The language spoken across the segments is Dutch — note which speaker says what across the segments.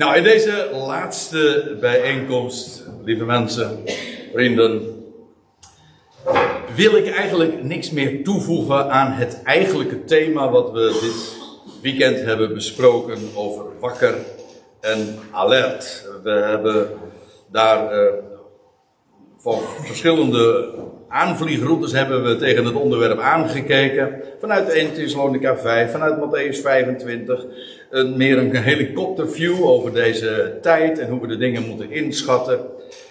Speaker 1: Nou, in deze laatste bijeenkomst, lieve mensen, vrienden, wil ik eigenlijk niks meer toevoegen aan het eigenlijke thema wat we dit weekend hebben besproken over wakker en alert. We hebben daar uh, van verschillende aanvliegroutes hebben we tegen het onderwerp aangekeken. Vanuit 1 Thessalonica 5, vanuit Matthäus 25. Een, meer een helikopterview over deze tijd en hoe we de dingen moeten inschatten.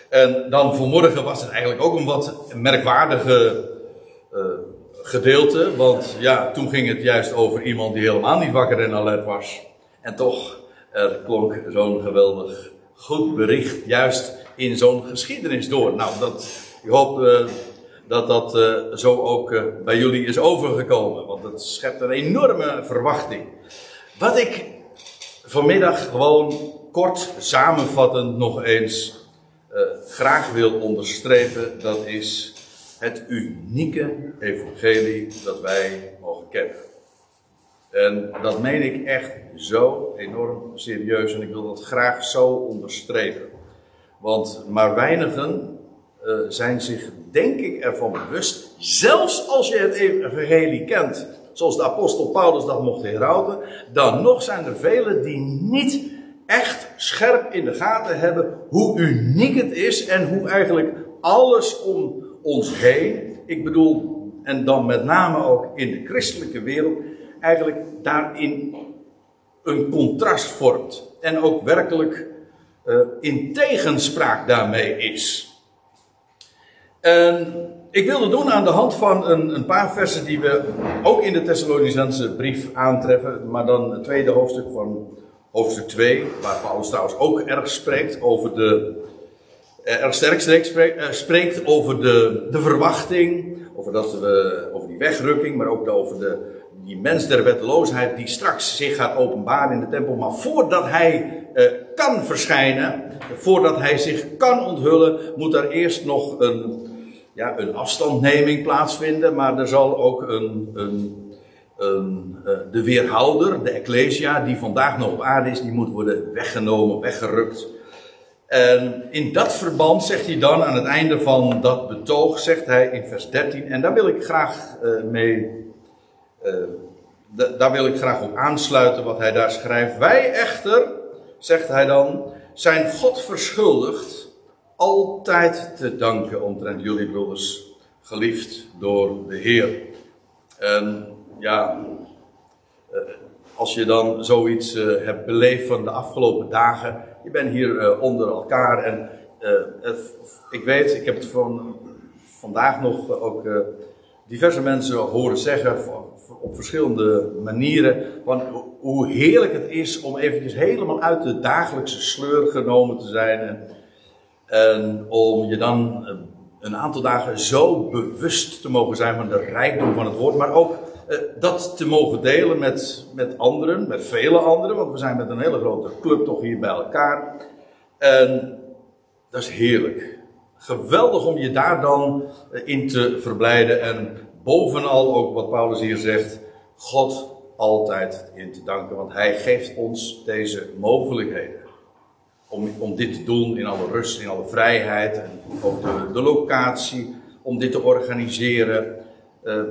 Speaker 1: En dan vanmorgen was het eigenlijk ook een wat merkwaardige uh, gedeelte. Want ja, toen ging het juist over iemand die helemaal niet wakker en alert was. En toch, er klonk zo'n geweldig goed bericht juist in zo'n geschiedenis door. Nou, dat, ik hoop uh, dat dat uh, zo ook uh, bij jullie is overgekomen. Want het schept een enorme verwachting. Wat ik vanmiddag gewoon kort samenvattend nog eens graag wil onderstrepen, dat is het unieke evangelie dat wij mogen kennen. En dat meen ik echt zo enorm serieus en ik wil dat graag zo onderstrepen. Want maar weinigen uh, zijn zich, denk ik, ervan bewust, zelfs als je het evangelie kent, zoals de apostel Paulus dat mocht herauten, dan nog zijn er velen die niet echt scherp in de gaten hebben hoe uniek het is en hoe eigenlijk alles om ons heen, ik bedoel, en dan met name ook in de christelijke wereld, eigenlijk daarin een contrast vormt. En ook werkelijk uh, in tegenspraak daarmee is. En ik wil het doen aan de hand van een, een paar versen die we ook in de Thessalonicense brief aantreffen, maar dan het tweede hoofdstuk van hoofdstuk 2, waar Paulus trouwens ook erg spreekt over de. Eh, erg sterk spreekt, eh, spreekt over de, de verwachting, over, dat we, over die wegrukking, maar ook over de, die mens der wetteloosheid die straks zich gaat openbaren in de tempel. Maar voordat hij uh, kan verschijnen, voordat hij zich kan onthullen, moet er eerst nog een, ja, een afstandneming plaatsvinden. Maar er zal ook een, een, een uh, de weerhouder, de Ecclesia, die vandaag nog op aarde is, die moet worden weggenomen, weggerukt. En in dat verband zegt hij dan aan het einde van dat betoog, zegt hij in vers 13, en daar wil ik graag uh, mee uh, daar wil ik graag op aansluiten wat hij daar schrijft. Wij echter, zegt hij dan, zijn God verschuldigd altijd te danken omtrent jullie broeders, geliefd door de Heer. En ja, uh, als je dan zoiets uh, hebt beleefd van de afgelopen dagen, je bent hier onder elkaar en ik weet, ik heb het van vandaag nog ook diverse mensen horen zeggen op verschillende manieren van hoe heerlijk het is om eventjes helemaal uit de dagelijkse sleur genomen te zijn en, en om je dan een aantal dagen zo bewust te mogen zijn van de rijkdom van het woord, maar ook uh, dat te mogen delen met, met anderen, met vele anderen, want we zijn met een hele grote club toch hier bij elkaar. En dat is heerlijk. Geweldig om je daar dan in te verblijden en bovenal ook wat Paulus hier zegt, God altijd in te danken, want Hij geeft ons deze mogelijkheden. Om, om dit te doen in alle rust, in alle vrijheid en ook de, locatie, om dit te organiseren. Uh,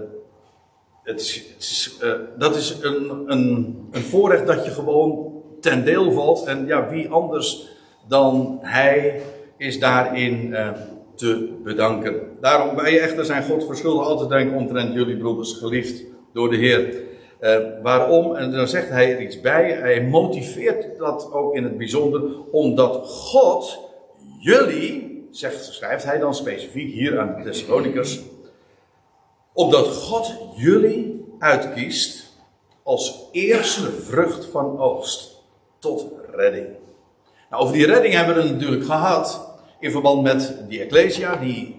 Speaker 1: het het uh, dat is een, een, een voorrecht dat je gewoon ten deel valt. En ja, wie anders dan Hij is daarin uh, te bedanken. Daarom, wij echter zijn God verschuldigd altijd denken omtrent jullie broeders geliefd door de Heer. Uh, waarom? En dan zegt hij er iets bij. Hij motiveert dat ook in het bijzonder, omdat God jullie, zegt, schrijft hij dan specifiek hier aan de Thessalonikers, opdat God jullie uitkiest als eerste vrucht van oogst tot redding. Nou, over die redding hebben we het natuurlijk gehad in verband met die Ecclesia, die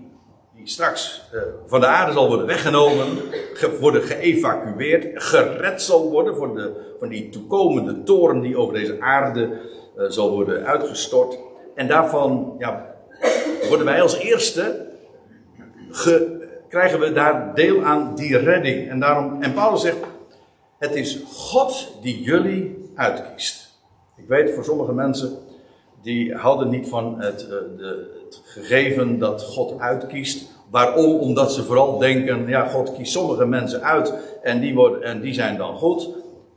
Speaker 1: straks uh, van de aarde zal worden weggenomen, ge, worden geëvacueerd, gered zal worden voor de, van die toekomende toren die over deze aarde uh, zal worden uitgestort. En daarvan ja, worden wij als eerste, ge, krijgen we daar deel aan die redding. En, daarom, en Paulus zegt, het is God die jullie uitkiest. Ik weet voor sommige mensen die houden niet van het, uh, de, het gegeven dat God uitkiest. Waarom? Omdat ze vooral denken, ja, God kiest sommige mensen uit en die, worden, en die zijn dan goed.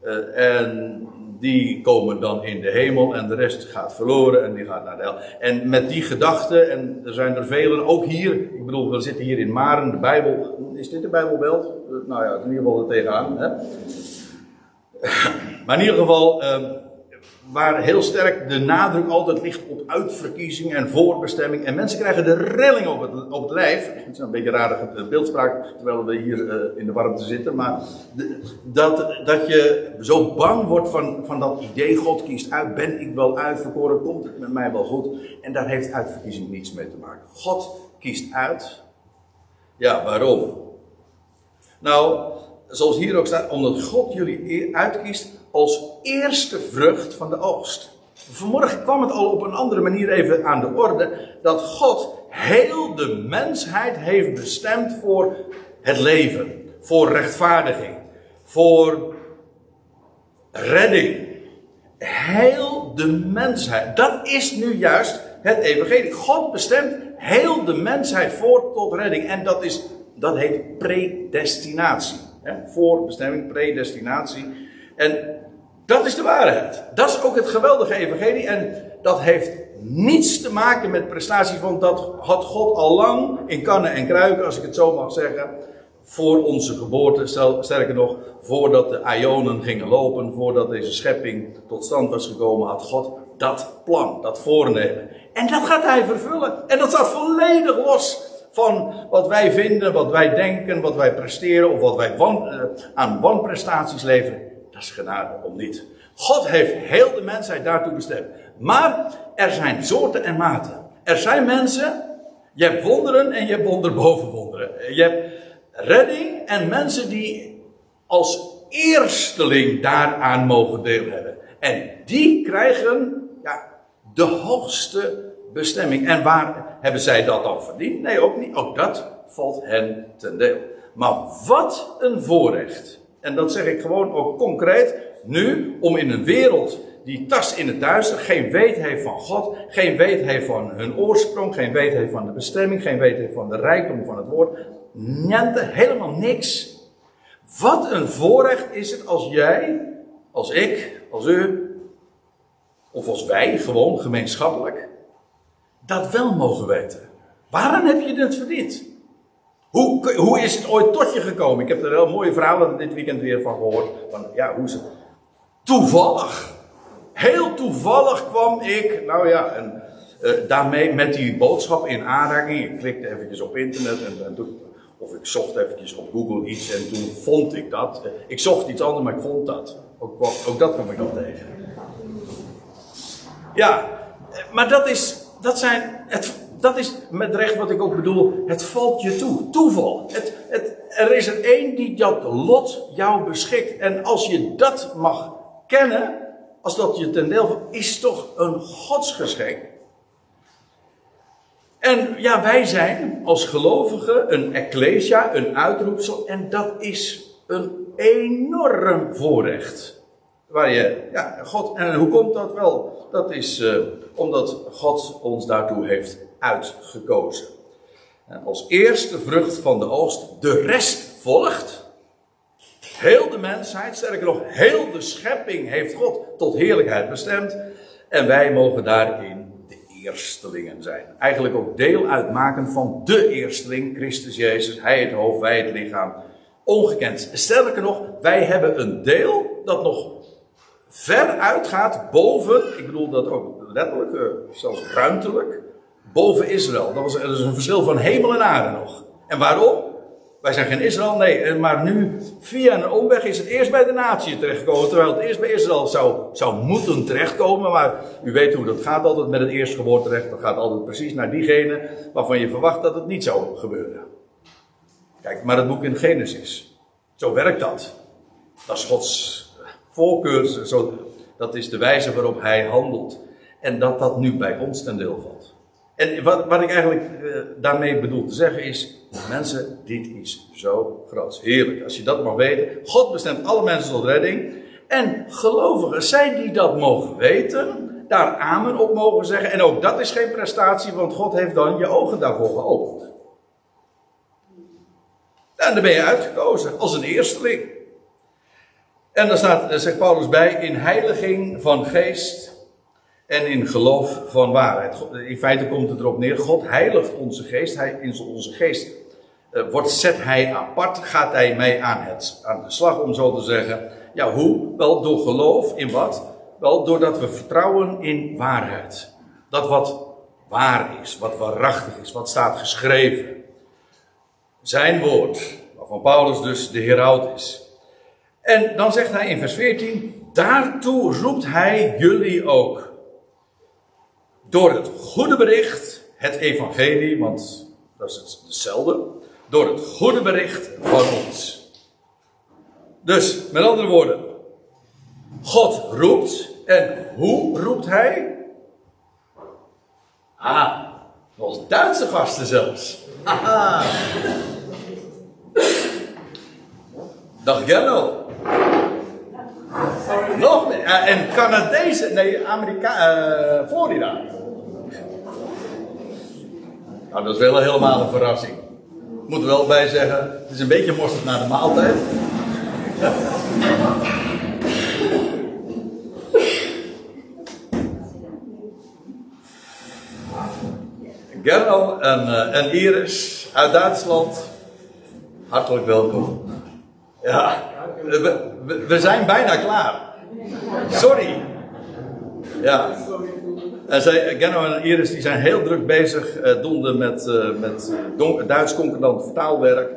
Speaker 1: Uh, en die komen dan in de hemel en de rest gaat verloren en die gaat naar de hel. En met die gedachte, en er zijn er velen, ook hier, ik bedoel, we zitten hier in Maren, de Bijbel, is dit de Bijbelbel? Nou ja, in ieder geval er tegenaan. Hè? Maar in ieder geval, uh, waar heel sterk de nadruk altijd ligt op uitverkiezing en voorbestemming. En mensen krijgen de rilling op het, op het lijf. Het is een beetje een rare beeldspraak, terwijl we hier uh, in de warmte zitten. Maar dat, dat je zo bang wordt van, van dat idee, God kiest uit, ben ik wel uitverkoren, komt het met mij wel goed. En daar heeft uitverkiezing niets mee te maken. God kiest uit. Ja, waarom? Nou, zoals hier ook staat, omdat God jullie uitkiest als eerste vrucht van de oogst. Vanmorgen kwam het al op een andere manier even aan de orde dat God heel de mensheid heeft bestemd voor het leven, voor rechtvaardiging, voor redding. Heel de mensheid. Dat is nu juist het evangelie. God bestemt heel de mensheid voor tot redding. En dat, is, dat heet predestinatie. Voorbestemming, predestinatie. En dat is de waarheid. Dat is ook het geweldige evangelie. En dat heeft niets te maken met prestaties, want dat had God al lang in kannen en kruiken, als ik het zo mag zeggen, voor onze geboorte. Sterker nog, voordat de Ionen gingen lopen, voordat deze schepping tot stand was gekomen, had God dat plan, dat voornemen. En dat gaat hij vervullen. En dat staat volledig los van wat wij vinden, wat wij denken, wat wij presteren of wat wij uh, aan wanprestaties leveren. Genade om niet. God heeft heel de mensheid daartoe bestemd. Maar er zijn soorten en maten. Er zijn mensen, je hebt wonderen en je hebt wonder boven wonderen. Je hebt redding en mensen die als eersteling daaraan mogen deel hebben. En die krijgen ja, de hoogste bestemming. En waar hebben zij dat dan verdiend? Nee, ook niet. Ook dat valt hen ten deel. Maar wat een voorrecht. En dat zeg ik gewoon ook concreet. Nu, om in een wereld die tast in het duister, geen weet heeft van God, geen weet heeft van hun oorsprong, geen weet heeft van de bestemming, geen weet heeft van de rijkdom van het woord. Niente, helemaal niks. Wat een voorrecht is het als jij, als ik, als u, of als wij, gewoon gemeenschappelijk, dat wel mogen weten. Waarom heb je het verdiend? Hoe, hoe is het ooit tot je gekomen? Ik heb er heel mooie verhalen dit weekend weer van gehoord. Van, ja, hoe is? Toevallig. Heel toevallig kwam ik, nou ja, en, uh, daarmee met die boodschap in aanraking. Ik klikte eventjes op internet en, en toen, of ik zocht eventjes op Google iets en toen vond ik dat. Ik zocht iets anders, maar ik vond dat. Ook, ook dat kwam ik dan tegen. Ja, maar dat is, dat zijn, het, dat is met recht wat ik ook bedoel. Het valt je toe. Toeval. Het, het, er is er één die dat lot jou beschikt. En als je dat mag kennen, als dat je ten deel van, is toch een godsgeschenk. En ja, wij zijn als gelovigen een ecclesia, een uitroepsel. En dat is een enorm voorrecht. Waar je, ja, God, en hoe komt dat wel? Dat is uh, omdat God ons daartoe heeft uitgekozen. En als eerste vrucht van de oogst, de rest volgt. Heel de mensheid, sterker nog, heel de schepping heeft God tot heerlijkheid bestemd. En wij mogen daarin de eerstelingen zijn. Eigenlijk ook deel uitmaken van de eersteling, Christus Jezus. Hij het hoofd, wij het lichaam. Ongekend. Sterker nog, wij hebben een deel dat nog ver uitgaat boven, ik bedoel dat ook letterlijk, eh, zelfs ruimtelijk, boven Israël. Dat, was, is een verschil van hemel en aarde nog. En waarom? Wij zijn geen Israël, nee. Maar nu, via een omweg, is het eerst bij de natie terechtgekomen. Terwijl het eerst bij Israël zou, zou moeten terechtkomen. Maar u weet hoe dat gaat altijd met het eerstgeboorte terecht. Dat gaat altijd precies naar diegene waarvan je verwacht dat het niet zou gebeuren. Kijk, maar het boek in Genesis. Zo werkt dat. Dat is Gods voorkeur. Zo, dat is de wijze waarop hij handelt. En dat dat nu bij ons ten deel valt. En wat, wat ik eigenlijk uh, daarmee bedoel te zeggen is, mensen, dit is zo groot. Heerlijk, als je dat mag weten. God bestemt alle mensen tot redding. En gelovigen, zij die dat mogen weten, daar amen op mogen zeggen. En ook dat is geen prestatie, want God heeft dan je ogen daarvoor geopend. En dan ben je uitgekozen als een eersteling. En dan staat, daar zegt Paulus bij, in heiliging van geest en in geloof van waarheid. In feite komt het erop neer, God heiligt onze geest, hij, in onze geest uh, wordt, zet hij apart, gaat hij mee aan, het, aan de slag, om zo te zeggen. Ja, hoe? Wel door geloof in wat? Wel doordat we vertrouwen in waarheid. Dat wat waar is, wat waarachtig is, wat staat geschreven. Zijn woord, waarvan Paulus dus de heraut is. En dan zegt hij in vers 14, daartoe roept hij jullie ook. Door het goede bericht, het evangelie, want dat is hetzelfde. Door het goede bericht van ons. Dus, met andere woorden, God roept. En hoe roept hij? Ah, als Duitse gasten zelfs. Aha. Dag Gerno. Nog meer. En Canadezen, nee, Amerika, uh, Florida. Nou, dat is wel helemaal een verrassing. Ik moet er wel bij zeggen, het is een beetje mosterd naar de maaltijd. Gerno en, uh, en Iris uit Duitsland, hartelijk welkom. Ja, we, we, zijn bijna klaar. Sorry. Ja. En zij, Gerno en Iris die zijn heel druk bezig, uh, doende met, uh, met Duits concordant vertaalwerk.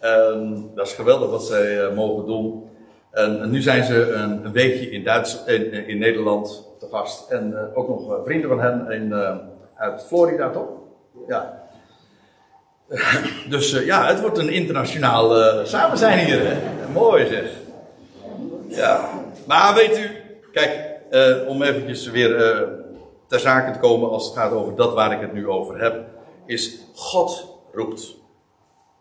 Speaker 1: Um, dat is geweldig wat zij mogen doen. En, nu zijn ze een, weekje in, Duits, in, in, Nederland te gast. En ook nog vrienden van hen in, uit Florida, toch? Ja. dus ja, het wordt een internationaal samen zijn hier. Hè? Mooi zeg. Ja. Maar weet u, kijk, om eventjes weer ter zake te komen als het gaat over dat waar ik het nu over heb, is God roept.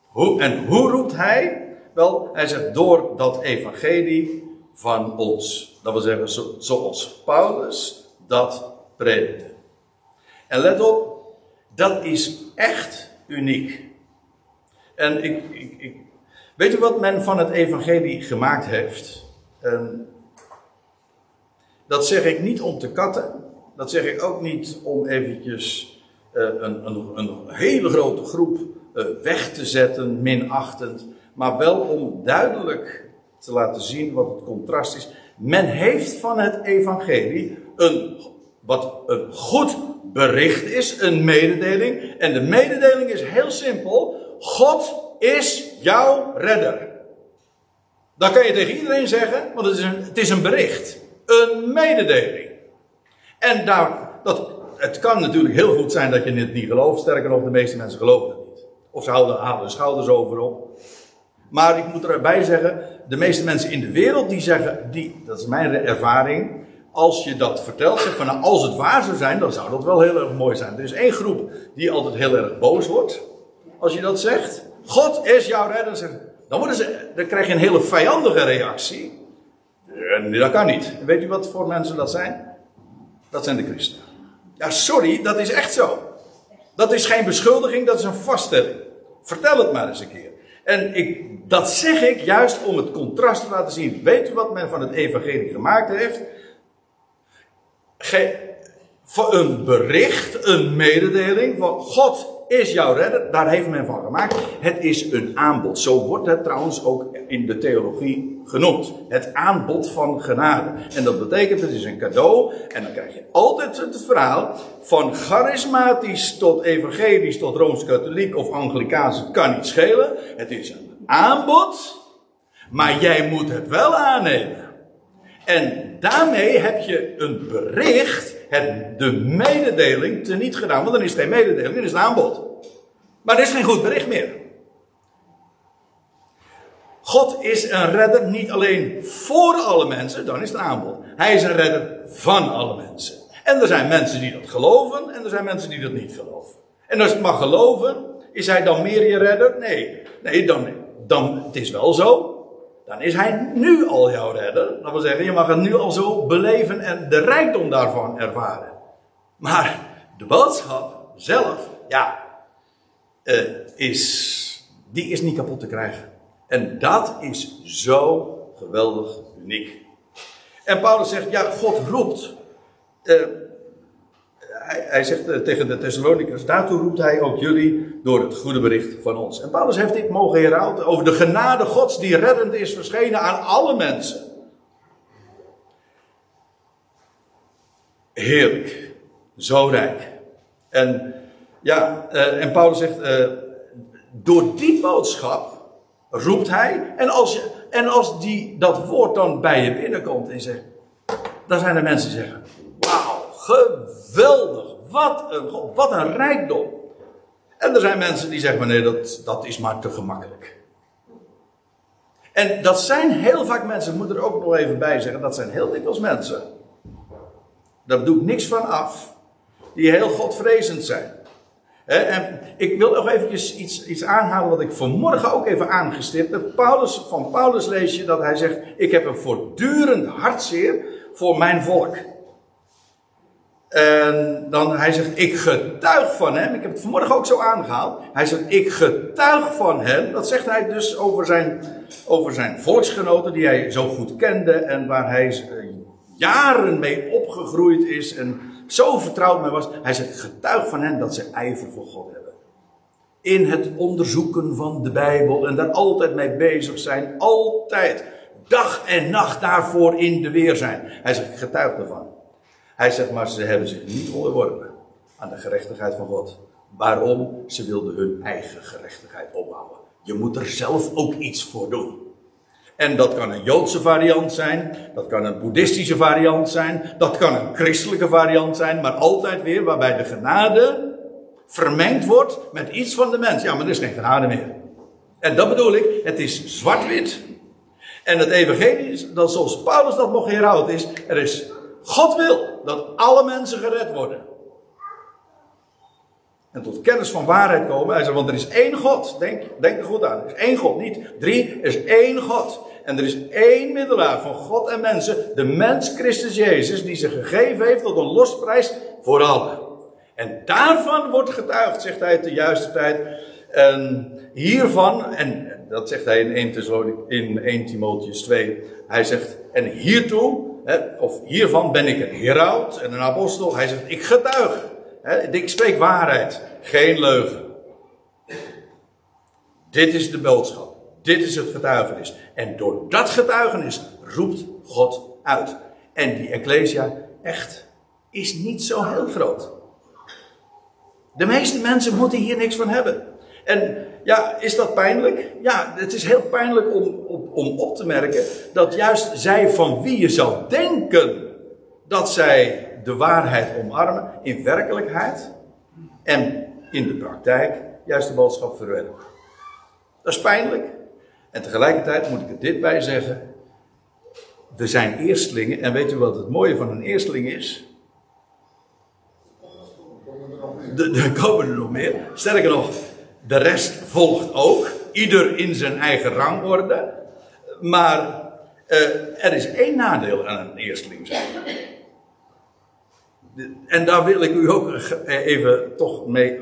Speaker 1: Hoe, en hoe roept hij? Wel, hij zegt door dat evangelie van ons. Dat wil zeggen, zo, zoals Paulus dat predikte. En let op, dat is echt uniek. En ik, ik, ik weet u wat men van het evangelie gemaakt heeft? En dat zeg ik niet om te katten. Dat zeg ik ook niet om eventjes uh, een, een, een hele grote groep eh, weg te zetten, minachtend, maar wel om duidelijk te laten zien wat het contrast is. Men heeft van het evangelie een, wat een goed bericht is, een mededeling. En de mededeling is heel simpel. God is jouw redder. Dat kan je tegen iedereen zeggen, want het is een, het is een bericht. Een mededeling. En daar, dat, het kan natuurlijk heel goed zijn dat je het niet gelooft. Sterker nog, de meeste mensen geloven het niet. Of ze houden, halen de schouders over op. Maar ik moet erbij zeggen, de meeste mensen in de wereld die zeggen, die, dat is mijn ervaring, als je dat vertelt, zeg van nou, als het waar zou zijn, dan zou dat wel heel erg mooi zijn. Er is één groep die altijd heel erg boos wordt, als je dat zegt. God is jouw redder. Dan, worden ze, dan krijg je een hele vijandige reactie. En dat kan niet. weet u wat voor mensen dat zijn? Dat zijn de christenen. Ja, sorry, dat is echt zo. Dat is geen beschuldiging, dat is een vaststelling. Vertel het maar eens een keer. En ik, dat zeg ik juist om het contrast te laten zien. Weet u wat men van het evangelie gemaakt heeft? Ge, een bericht, een mededeling van God is jouw redder. Daar heeft men van gemaakt. Het is een aanbod. Zo wordt het trouwens ook in de theologie genoemd. Het aanbod van genade. En dat betekent het is een cadeau. En dan krijg je altijd het verhaal van charismatisch tot evangelisch tot rooms-katholiek of anglikaans. Kan niet schelen. Het is een aanbod. Maar jij moet het wel aannemen. En daarmee heb je een bericht, het, de mededeling, teniet gedaan. Want dan is het geen mededeling, dan is het aanbod. Maar er is geen goed bericht meer. God is een redder niet alleen voor alle mensen, dan is het aanbod. Hij is een redder van alle mensen. En er zijn mensen die dat geloven en er zijn mensen die dat niet geloven. En als je het mag geloven, is hij dan meer je redder? Nee. Nee, dan, dan het is wel zo dan is hij nu al jouw redder. Dat wil zeggen, je mag het nu al zo beleven en de rijkdom daarvan ervaren. Maar de boodschap zelf, ja, uh, is, die is niet kapot te krijgen. En dat is zo geweldig uniek. En Paulus zegt, ja, God roept. Uh, hij, zegt uh, tegen de Thessalonicers, daartoe roept hij ook jullie door het goede bericht van ons. En Paulus heeft dit mogen herhouden over de genade Gods die reddend is verschenen aan alle mensen. Heerlijk. Zo rijk. En ja, uh, en Paulus zegt, door die boodschap roept hij. En als, en als die, dat woord dan bij je binnenkomt en zegt. Dan zijn er mensen die zeggen: geweldig. Wat een, wat een rijkdom. En er zijn mensen die zeggen: Nee, dat, dat is maar te gemakkelijk. En dat zijn heel vaak mensen, ik moet er ook nog even bij zeggen: dat zijn heel dikwijls mensen. Daar doe ik niks van af. Die heel godvrezend zijn. En ik wil nog eventjes iets, iets aanhalen wat ik vanmorgen ook even aangestipt heb. Paulus, van Paulus lees je dat hij zegt: Ik heb een voortdurend hartzeer voor mijn volk. En dan hij zegt: Ik getuig van hem. Ik heb het vanmorgen ook zo aangehaald. Hij zegt: Ik getuig van hem. Dat zegt hij dus over zijn, over zijn volksgenoten die hij zo goed kende en waar hij eh, jaren mee opgegroeid is. En zo vertrouwd mee was. Hij zegt, getuig van hen dat ze ijver voor God hebben. In het onderzoeken van de Bijbel en daar altijd mee bezig zijn. Altijd. Dag en nacht daarvoor in de weer zijn. Hij zegt, getuig ervan. Hij zegt, maar ze hebben zich niet onderworpen aan de gerechtigheid van God. Waarom? Ze wilden hun eigen gerechtigheid opbouwen. Je moet er zelf ook iets voor doen. En dat kan een Joodse variant zijn, dat kan een boeddhistische variant zijn, dat kan een christelijke variant zijn, maar altijd weer waarbij de genade vermengd wordt met iets van de mens. Ja, maar er is geen genade meer. En dat bedoel ik, het is zwart-wit. En het evangelie is, dat zoals Paulus dat nog herhoudt, is, er is, God wil dat alle mensen gered worden. En tot kennis van waarheid komen. Hij zegt, want er is één God. Denk, denk er goed aan. Er is één God. Niet drie, er is één God. En er is één middelaar van God en mensen, de mens Christus Jezus, die zich gegeven heeft tot een losprijs voor allen. En daarvan wordt getuigd, zegt hij te juiste tijd. En hiervan, en dat zegt hij in 1, in 1 Timotheus 2, hij zegt, en hiertoe, of hiervan ben ik een heraut en een apostel. Hij zegt, ik getuig. Ik spreek waarheid, geen leugen. Dit is de boodschap. Dit is het getuigenis. En door dat getuigenis roept God uit. En die Ecclesia, echt, is niet zo heel groot. De meeste mensen moeten hier niks van hebben. En ja, is dat pijnlijk? Ja, het is heel pijnlijk om, om, om op te merken dat juist zij van wie je zou denken dat zij de waarheid omarmen, in werkelijkheid en in de praktijk juist de boodschap verwerpen. Dat is pijnlijk. En tegelijkertijd moet ik er dit bij zeggen. We zijn eerstelingen. En weet u wat het mooie van een eersteling is? Er komen er nog meer. Sterker nog, de rest volgt ook. Ieder in zijn eigen rangorde. Maar uh, er is één nadeel aan een eersteling zijn. En daar wil ik u ook even toch mee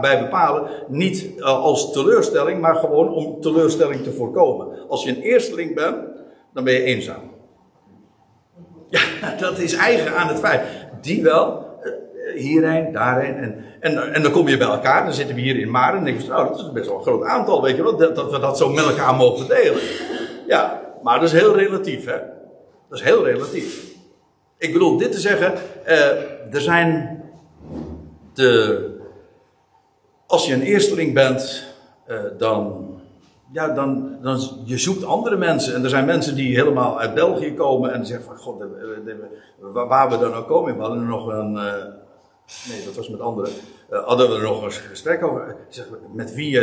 Speaker 1: bij bepalen. Niet eh, als teleurstelling, maar gewoon om teleurstelling te voorkomen. Als je een eersteling bent, dan ben je eenzaam. Ja, dat is eigen aan het feit. Die wel, eh, hierheen, daarheen. En, en, en dan kom je bij elkaar, dan zitten we hier in Maren. En denk je, nou, dat is best wel een groot aantal, weet je wel. Dat, dat we dat zo met elkaar mogen delen. Ja, maar dat is heel relatief, hè. Dat is heel relatief. Ik bedoel dit te zeggen, uh, er zijn de. Als je een eersteling bent, uh, dan. Ja, dan, dan. Je zoekt andere mensen. En er zijn mensen die helemaal uit België komen en zeggen van. God, waar we dan ook komen. We hadden nog een. Uh, nee, dat was met anderen. hadden we er nog een gesprek over. Zeg, met wie je.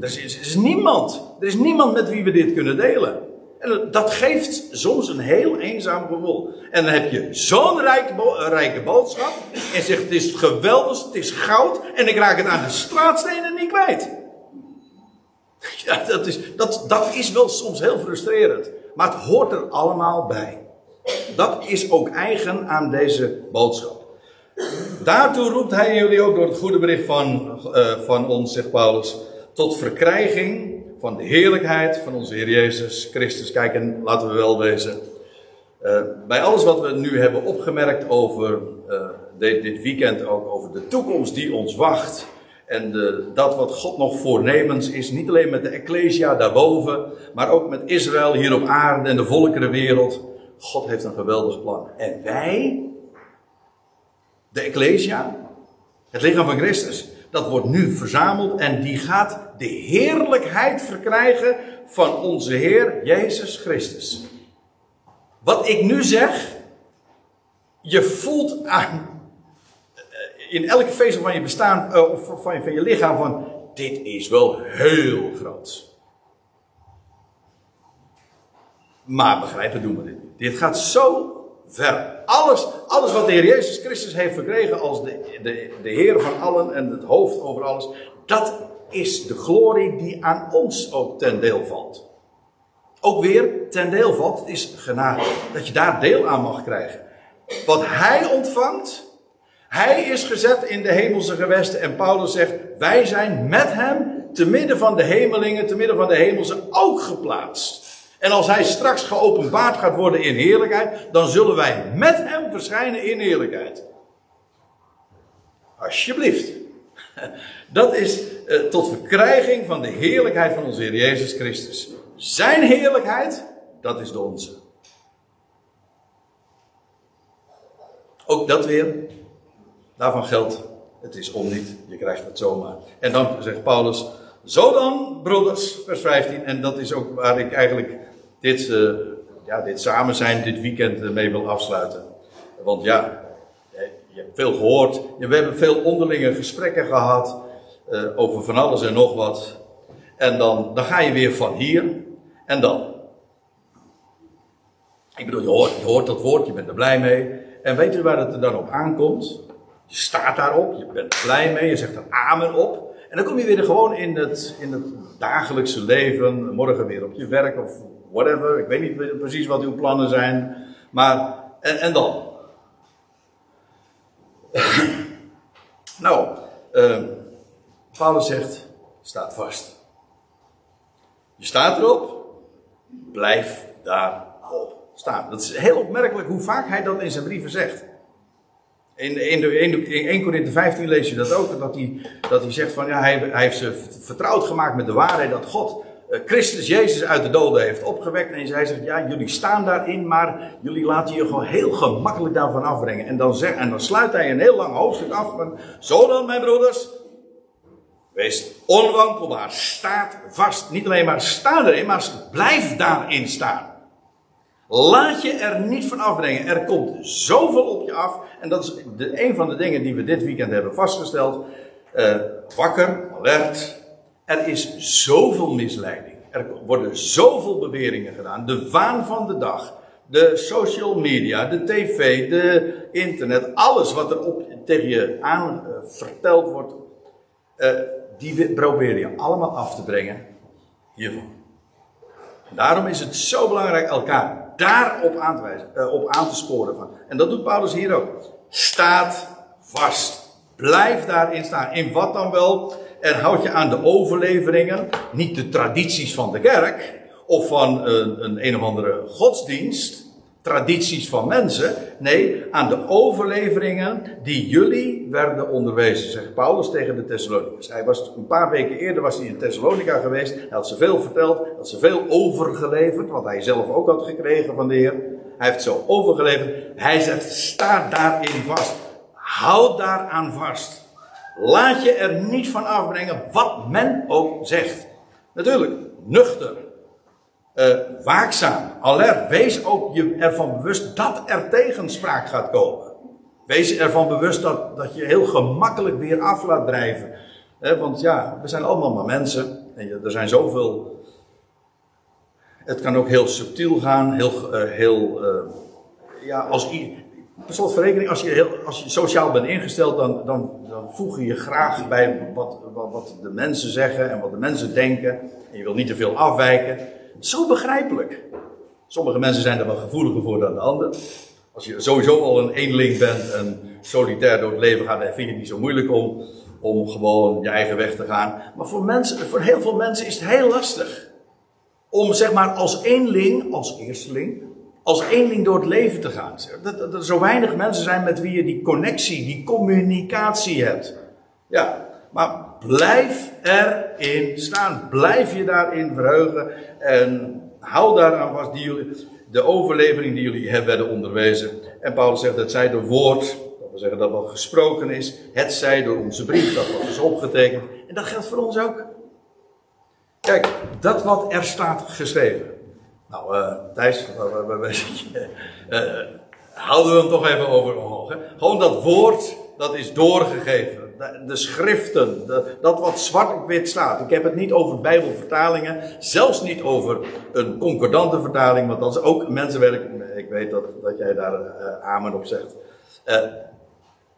Speaker 1: Er is, er is niemand. Er is niemand met wie we dit kunnen delen. En dat geeft soms een heel eenzaam gevoel. En dan heb je zo'n rijke, rijke boodschap. En zegt het is geweldig, het is goud. En ik raak het aan de straatstenen niet kwijt. Ja, dat is, dat, dat is wel soms heel frustrerend. Maar het hoort er allemaal bij. Dat is ook eigen aan deze boodschap. Daartoe roept hij jullie ook door het goede bericht van, uh, van ons, zegt Paulus, tot verkrijging van de heerlijkheid van onze Heer Jezus Christus. Kijk, en laten we wel wezen. Uh, bij alles wat we nu hebben opgemerkt over uh, dit, dit, weekend, ook over de toekomst die ons wacht. En de, dat wat God nog voornemens is, niet alleen met de Ecclesia daarboven, maar ook met Israël hier op aarde en de volkerenwereld. God heeft een geweldig plan. En wij, de Ecclesia, het lichaam van Christus, dat wordt nu verzameld en die gaat de heerlijkheid verkrijgen van onze Heer Jezus Christus. Wat ik nu zeg, je voelt aan, eh, in elke vezel van je bestaan, eh, of van je, van je lichaam, van dit is wel heel groot. Maar begrijpen doen we dit. Dit gaat zo ver. Alles, alles wat de Heer Jezus Christus heeft verkregen als de, de, de Heer van allen en het hoofd over alles, dat is de glorie die aan ons ook ten deel valt. Ook weer ten deel valt, het is genade, dat je daar deel aan mag krijgen. Wat hij ontvangt, hij is gezet in de hemelse gewesten en Paulus zegt, wij zijn met hem te midden van de hemelingen, te midden van de hemelse ook geplaatst. En als hij straks geopenbaard gaat worden in heerlijkheid, dan zullen wij met hem verschijnen in heerlijkheid. Alsjeblieft. Dat is uh, tot verkrijging van de heerlijkheid van onze Heer Jezus Christus. Zijn heerlijkheid, dat is de onze. Ook dat weer, daarvan geldt, het is om niet, je krijgt het zomaar. En dan zegt Paulus, zo dan, broeders, vers 15, en dat is ook waar ik eigenlijk dit, uh, ja, dit samen zijn, dit weekend mee wil afsluiten. Want ja, je hebt veel gehoord, we hebben veel onderlinge gesprekken gehad uh, over van alles en nog wat. En dan, dan ga je weer van hier en dan. Ik bedoel, je hoort, je hoort dat woord, je bent er blij mee. En weet u waar het er dan op aankomt? Je staat daarop, je bent er blij mee, je zegt er amen op. En dan kom je weer gewoon in het, in het dagelijkse leven, morgen weer op je werk of whatever. Ik weet niet precies wat uw plannen zijn. Maar, en, en dan? nou, uh, Paulus zegt, staat vast. Je staat erop, blijf daarop staan. Dat is heel opmerkelijk hoe vaak hij dat in zijn brieven zegt. In, in, de, in, 1 Corinthië 15 lees je dat ook, dat hij, dat hij zegt van ja, hij, heeft ze vertrouwd gemaakt met de waarheid dat God Christus Jezus uit de doden heeft opgewekt. En hij zegt, ja, jullie staan daarin, maar jullie laten je gewoon heel gemakkelijk daarvan afbrengen. En dan, zeg, en dan sluit hij een heel lang hoofdstuk af van, zo dan mijn broeders, wees onwankelbaar, staat vast. Niet alleen maar sta erin, maar blijf daarin staan. Laat je er niet van afbrengen. Er komt zoveel op je af. En dat is een van de dingen die we dit weekend hebben vastgesteld. Uh, wakker, alert, er is zoveel misleiding. Er worden zoveel beweringen gedaan. De waan van de dag. De social media, de tv, de internet. Alles wat er op, tegen je aan uh, verteld wordt. Uh, die probeer je allemaal af te brengen hiervan. En daarom is het zo belangrijk elkaar daarop aan te, wijzen, uh, op aan te sporen. Van. En dat doet Paulus hier ook. Staat vast. Blijf daarin staan. In wat dan wel? En houd je aan de overleveringen, niet de tradities van de kerk of van een, een, of andere godsdienst, tradities van mensen. Nee, aan de overleveringen die jullie werden onderwezen, zegt Paulus tegen de Thessalonicus. Hij was een paar weken eerder was hij in Thessalonica geweest. Hij had ze veel verteld, had ze veel overgeleverd, wat hij zelf ook had gekregen van de Heer. Hij heeft zo overgeleverd. Hij zegt, sta daarin vast. Houd daaraan vast. Laat je er niet van afbrengen wat men ook zegt. Natuurlijk, nuchter, uh, waakzaam, alert. Wees ook je ervan bewust dat er tegenspraak gaat komen. Wees ervan bewust dat, dat je heel gemakkelijk weer af laat drijven. want ja, we zijn allemaal maar mensen. En er zijn zoveel. Het kan ook heel subtiel gaan, heel. Uh, heel ja, als Per slot van rekening, als je, heel, als je sociaal bent ingesteld, dan, dan, dan voeg je je graag bij wat, wat, wat de mensen zeggen en wat de mensen denken. En je wil niet te veel afwijken. Zo begrijpelijk. Sommige mensen zijn er wel gevoeliger voor dan de ander. Als je sowieso al een eenling bent en solitair door het leven gaat, dan vind je het niet zo moeilijk om, om gewoon je eigen weg te gaan. Maar voor, mensen, voor heel veel mensen is het heel lastig. Om zeg maar als eenling, als eersteling, als eenling door het leven te gaan. Dat, dat er zo weinig mensen zijn met wie je die connectie, die communicatie hebt. Ja, maar blijf erin staan. Blijf je daarin verheugen. En hou daaraan vast die jullie, de overlevering die jullie hebben onderwezen. En Paulus zegt, het zij door woord, dat wil zeggen dat wat gesproken is. Het zij door onze brief, dat wat is opgetekend. En dat geldt voor ons ook. Kijk, dat wat er staat geschreven. Nou, uh, Thijs, waar, waar, waar zit je? Uh, houden we hem toch even over omhoog. Gewoon dat woord, dat is doorgegeven. De, schriften, dat wat zwart op wit staat. Ik heb het niet over bijbelvertalingen, zelfs niet over een concordante vertaling, want dat is ook mensenwerk. Ik weet dat, dat jij daar uh, amen op zegt.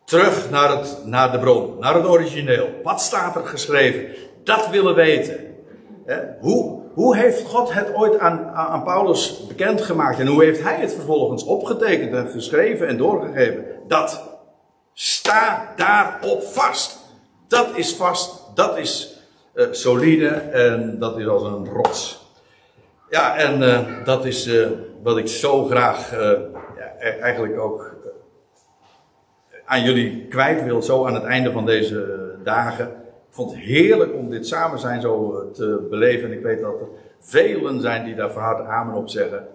Speaker 1: terug naar, het, naar de bron, naar het origineel. Wat staat er geschreven? Dat willen weten. Hoe, hoe heeft God het ooit aan, aan Paulus bekendgemaakt en hoe heeft hij het vervolgens opgetekend en geschreven en doorgegeven? Dat sta daarop vast. Dat is vast, dat is uh, solide en dat is als een rots. Ja, en uh, dat is uh, wat ik zo graag ja, e-, eigenlijk ook aan jullie kwijt wil, zo aan het einde van deze dagen. Vond het heerlijk om dit samen zijn zo eh, te beleven. En ik weet dat er velen zijn die daar van harte amen op zeggen.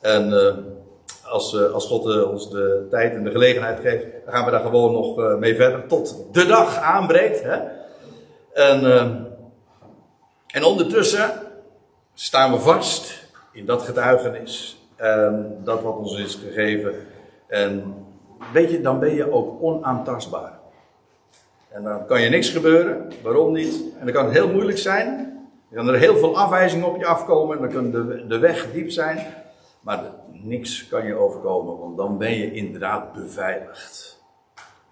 Speaker 1: En uh, als, uh, als God ons de tijd en de gelegenheid geeft, dan gaan we daar gewoon nog mee verder. Tot de dag aanbreekt. Hè? En, en ondertussen staan we vast in dat getuigenis. En dat wat ons is gegeven. En weet je, dan ben je ook onaantastbaar. En dan kan je niks gebeuren. Waarom niet? En dan kan heel moeilijk zijn. Dan kan er heel veel afwijzingen op je afkomen. En dan kan de, de weg diep zijn. Maar niks kan je overkomen, want dan ben je inderdaad beveiligd.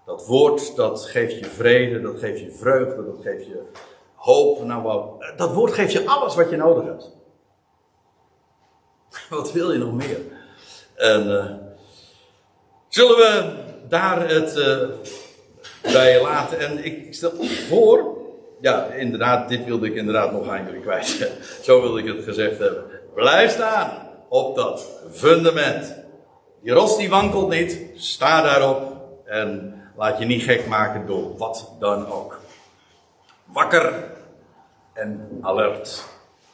Speaker 1: Dat woord, dat geeft je vrede, dat geeft je vreugde, dat geeft je hoop. Nou, wat, dat woord geeft je alles wat je nodig hebt. Wat wil je nog meer? En, uh, zullen we daar het. Uh, bij laten. En ik stel voor, ja, inderdaad, dit wilde ik inderdaad nog aan jullie kwijt. Zo wilde ik het gezegd hebben. Blijf staan op dat fundament. Die rots die wankelt niet, sta daarop en laat je niet gek maken door wat dan ook. Wakker en alert.